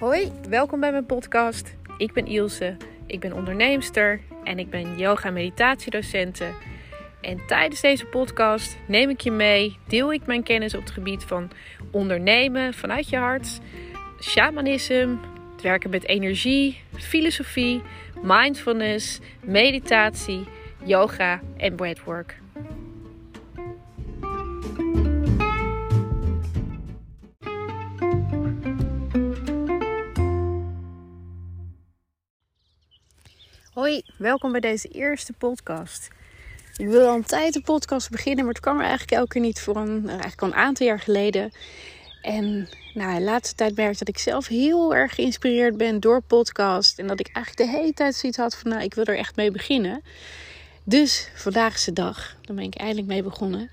Hoi, welkom bij mijn podcast. Ik ben Ilse, ik ben onderneemster en ik ben yoga meditatiedocente. En tijdens deze podcast neem ik je mee, deel ik mijn kennis op het gebied van ondernemen vanuit je hart, shamanisme, het werken met energie, filosofie, mindfulness, meditatie, yoga en breathwork. Hoi, welkom bij deze eerste podcast. Ik wil al een tijd een podcast beginnen, maar het kwam er eigenlijk elke keer niet voor een, eigenlijk al een aantal jaar geleden. En nou, de laatste tijd merk dat ik zelf heel erg geïnspireerd ben door podcast. En dat ik eigenlijk de hele tijd zoiets had van, nou, ik wil er echt mee beginnen. Dus vandaag is de dag. Daar ben ik eindelijk mee begonnen.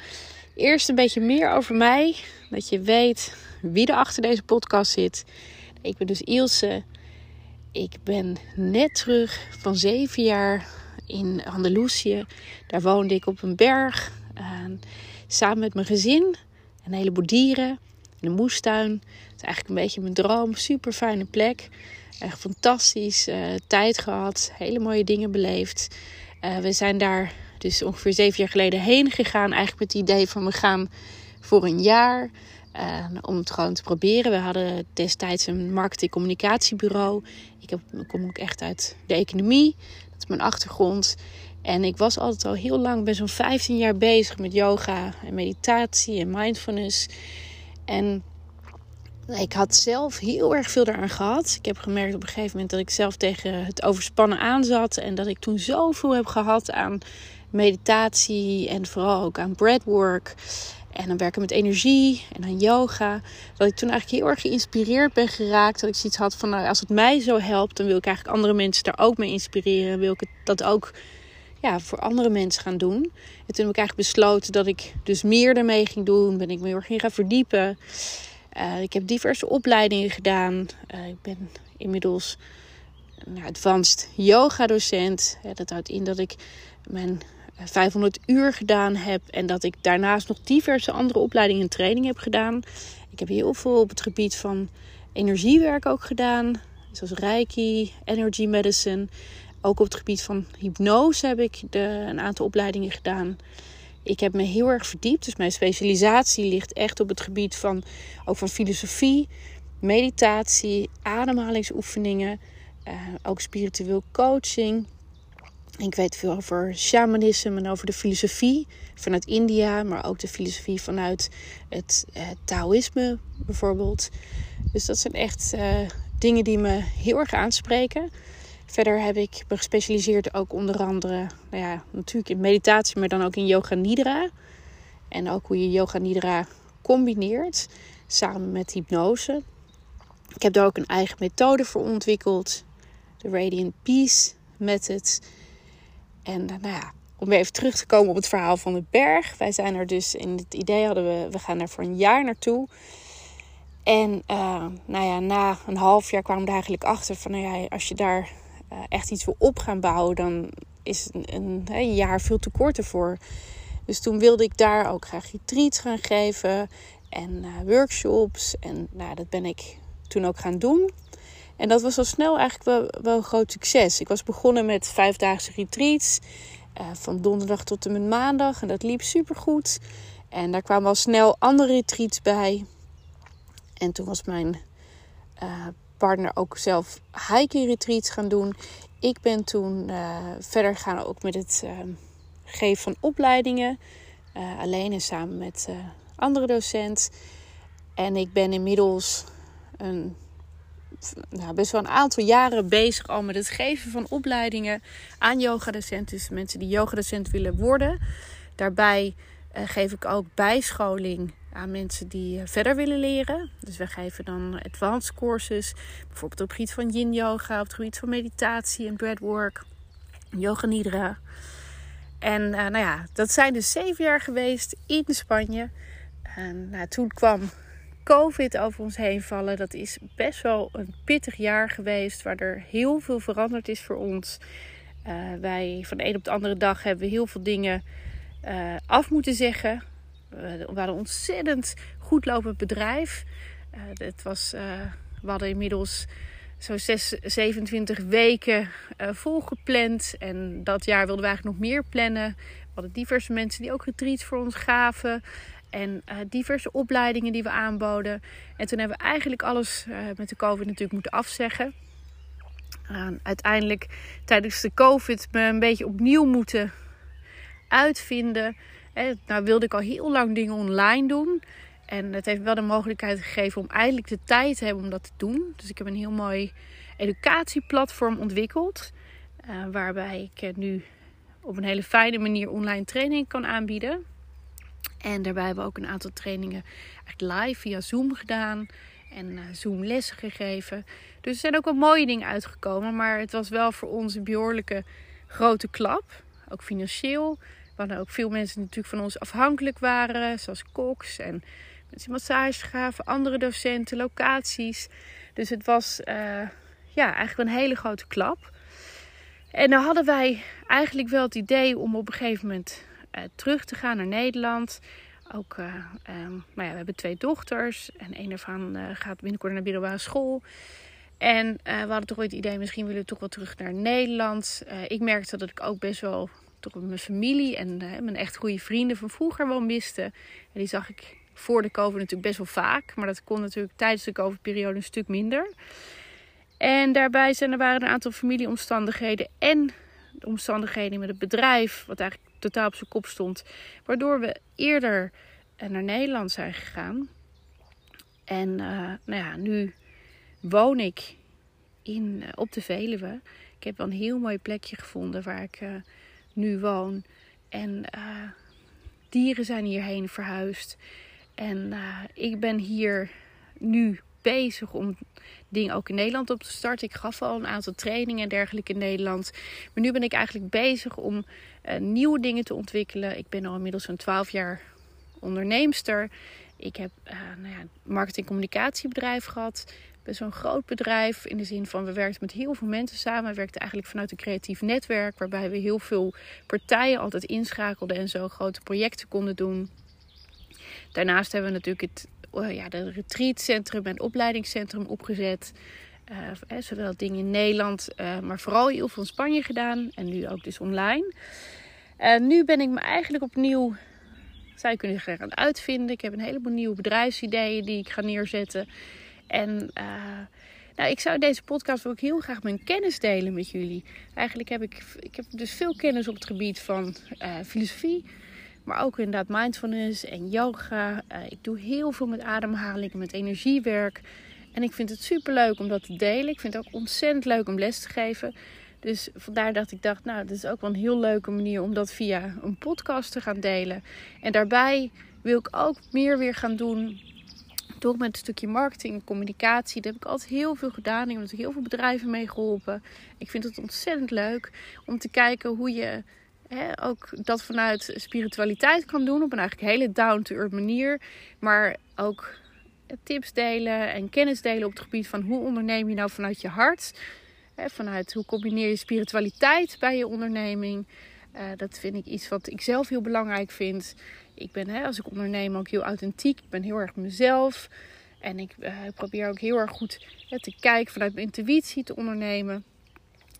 Eerst een beetje meer over mij. Dat je weet wie er achter deze podcast zit. Ik ben dus Ilse. Ik ben net terug van zeven jaar in Andalusië. Daar woonde ik op een berg. samen met mijn gezin. Een heleboel dieren. Een moestuin. Het is eigenlijk een beetje mijn droom. Super fijne plek. Echt fantastisch. Uh, tijd gehad. Hele mooie dingen beleefd. Uh, we zijn daar dus ongeveer zeven jaar geleden heen gegaan. Eigenlijk met het idee van we gaan voor een jaar. Uh, om het gewoon te proberen. We hadden destijds een marketing-communicatiebureau. Ik, heb, ik kom ook echt uit de economie. Dat is mijn achtergrond. En ik was altijd al heel lang, ben zo'n 15 jaar bezig met yoga en meditatie en mindfulness. En ik had zelf heel erg veel daaraan gehad. Ik heb gemerkt op een gegeven moment dat ik zelf tegen het overspannen aan zat. En dat ik toen zoveel heb gehad aan meditatie en vooral ook aan breathwork. En dan werken met energie en aan yoga. Dat ik toen eigenlijk heel erg geïnspireerd ben geraakt. Dat ik zoiets had van, nou, als het mij zo helpt, dan wil ik eigenlijk andere mensen daar ook mee inspireren. Wil ik dat ook ja, voor andere mensen gaan doen. En toen heb ik eigenlijk besloten dat ik dus meer daarmee ging doen. Ben ik me heel erg in gaan verdiepen. Uh, ik heb diverse opleidingen gedaan. Uh, ik ben inmiddels een advanced yoga docent. Uh, dat houdt in dat ik mijn 500 uur gedaan heb. En dat ik daarnaast nog diverse andere opleidingen en trainingen heb gedaan. Ik heb heel veel op het gebied van energiewerk ook gedaan. Zoals Reiki, Energy Medicine. Ook op het gebied van hypnose heb ik de, een aantal opleidingen gedaan. Ik heb me heel erg verdiept. Dus mijn specialisatie ligt echt op het gebied van, ook van filosofie, meditatie, ademhalingsoefeningen. Uh, ook spiritueel coaching. Ik weet veel over shamanisme en over de filosofie vanuit India, maar ook de filosofie vanuit het uh, Taoïsme bijvoorbeeld. Dus dat zijn echt uh, dingen die me heel erg aanspreken. Verder heb ik me gespecialiseerd ook onder andere, nou ja, natuurlijk in meditatie, maar dan ook in yoga nidra. En ook hoe je yoga nidra combineert samen met hypnose. Ik heb daar ook een eigen methode voor ontwikkeld. De Radiant Peace Method. En nou ja, om even terug te komen op het verhaal van de berg. Wij zijn er dus in het idee hadden we, we gaan er voor een jaar naartoe. En uh, nou ja, na een half jaar kwamen we er eigenlijk achter van, nou ja, als je daar uh, echt iets wil op gaan bouwen, dan is een, een, jaar veel te kort ervoor. Dus toen wilde ik daar ook graag retreats gaan geven en workshops. En nou, dat ben ik toen ook gaan doen. En dat was al snel eigenlijk wel, wel een groot succes. Ik was begonnen met vijfdaagse retreats. Uh, van donderdag tot en met maandag. En dat liep super goed. En daar kwamen al snel andere retreats bij. En toen was mijn uh, partner ook zelf hiking retreats gaan doen. Ik ben toen uh, verder gaan ook met het geven van opleidingen. alleen en samen met andere docent. En ik ben inmiddels een nou, best wel een aantal jaren bezig al met het geven van opleidingen aan yogadocenten. Dus mensen die yogadocent willen worden. Daarbij uh, geef ik ook bijscholing aan mensen die uh, verder willen leren. Dus we geven dan advanced courses. Bijvoorbeeld op het gebied van yin yoga, op het gebied van meditatie en breathwork. Yoga nidra. En uh, nou ja, dat zijn dus zeven jaar geweest in Spanje. En nou, toen kwam COVID over ons heen vallen. Dat is best wel een pittig jaar geweest. Waar er heel veel veranderd is voor ons. Uh, wij van de een op de andere dag hebben we heel veel dingen uh, af moeten zeggen. we hadden een ontzettend goed lopend bedrijf. Uh, het was, we hadden inmiddels zo'n 27 weken volgepland. En dat jaar wilden we eigenlijk nog meer plannen. We hadden diverse mensen die ook retreats voor ons gaven. En uh, diverse opleidingen die we aanboden. En toen hebben we eigenlijk alles uh, met de COVID natuurlijk moeten afzeggen. uiteindelijk tijdens de COVID me een beetje opnieuw moeten uitvinden. nou wilde ik al heel lang dingen online doen. En het heeft wel de mogelijkheid gegeven om eindelijk de tijd te hebben om dat te doen. Dus ik heb een heel mooi educatieplatform ontwikkeld. Uh, waarbij ik nu op een hele fijne manier online training kan aanbieden. En daarbij hebben we ook een aantal trainingen live via Zoom gedaan. En uh, Zoom lessen gegeven. Dus er zijn ook wel mooie dingen uitgekomen. Maar het was wel voor ons een behoorlijke grote klap. Ook financieel. Waar ook veel mensen natuurlijk van ons afhankelijk waren. Zoals koks en mensen massage gaven. Andere docenten, locaties. Dus het was uh, ja, eigenlijk een hele grote klap. En dan hadden wij eigenlijk wel het idee om op een gegeven moment terug te gaan naar Nederland. Ook, um, maar ja, we hebben twee dochters. En een daarvan uh, gaat binnenkort naar middelbare school. En we hadden toch ooit het idee, misschien willen we toch wel terug naar Nederland. ik merkte dat ik ook best wel toch mijn familie en mijn echt goede vrienden van vroeger wel miste. En die zag ik voor de COVID natuurlijk best wel vaak. Maar dat kon natuurlijk tijdens de COVID-periode een stuk minder. En daarbij zijn er waren een aantal familieomstandigheden en de omstandigheden met het bedrijf, wat eigenlijk totaal op zijn kop stond, waardoor we eerder eh, naar Nederland zijn gegaan. En uh, nou ja, nu woon ik in, uh, op de Veluwe. Ik heb wel een heel mooi plekje gevonden waar ik nu woon. En dieren zijn hierheen verhuisd. En ik ben hier nu bezig om dingen ook in Nederland op te starten. Ik gaf al een aantal trainingen en dergelijke in Nederland. Maar nu ben ik eigenlijk bezig om uh, nieuwe dingen te ontwikkelen. Ik ben al inmiddels zo'n 12 jaar onderneemster. Ik heb uh, nou ja, marketing-communicatiebedrijf gehad. Best zo'n groot bedrijf in de zin van we werkten met heel veel mensen samen. We werkten eigenlijk vanuit een creatief netwerk waarbij we heel veel partijen altijd inschakelden en zo grote projecten konden doen. Daarnaast hebben we natuurlijk het uh, ja, de retreatcentrum en opleidingscentrum opgezet. Uh, zowel dingen in Nederland, uh, maar vooral heel veel in Spanje gedaan. En nu ook dus online. Nu ben ik me eigenlijk opnieuw, zou je kunnen zeggen, aan het uitvinden. Ik heb een heleboel nieuwe bedrijfsideeën die ik ga neerzetten. En nou, ik zou deze podcast ook heel graag mijn kennis delen met jullie. Eigenlijk heb ik, ik heb dus veel kennis op het gebied van filosofie maar ook inderdaad mindfulness en yoga. Uh, ik doe heel veel met ademhaling met energiewerk. En ik vind het super leuk om dat te delen. Ik vind het ook ontzettend leuk om les te geven. Dus vandaar dat ik dacht, nou, dit is ook wel een heel leuke manier om dat via een podcast te gaan delen. En daarbij wil ik ook meer weer gaan doen. Door met een stukje marketing communicatie. Daar heb ik altijd heel veel gedaan. Ik heb heel veel bedrijven mee geholpen. Ik vind het ontzettend leuk om te kijken hoe je ook dat vanuit spiritualiteit kan doen op een eigenlijk hele down-to-earth manier. Maar ook tips delen en kennis delen op het gebied van hoe onderneem je nou vanuit je hart. vanuit hoe combineer je spiritualiteit bij je onderneming. Uh, dat vind ik iets wat ik zelf heel belangrijk vind. Ik ben als ik onderneem ook heel authentiek. Ik ben heel erg mezelf. En ik uh, probeer ook heel erg goed te kijken vanuit mijn intuïtie te ondernemen.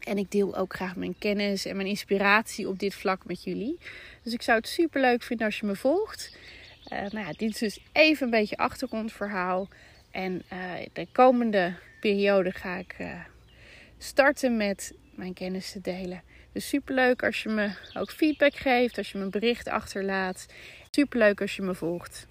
En ik deel ook graag mijn kennis en mijn inspiratie op dit vlak met jullie. Dus ik zou het super leuk vinden als je me volgt. Uh, nou ja, dit is dus even een beetje achtergrondverhaal. En uh, de komende periode ga ik uh, starten met mijn kennis te delen. Dus super leuk als je me ook feedback geeft, als je me een bericht achterlaat. Super leuk als je me volgt.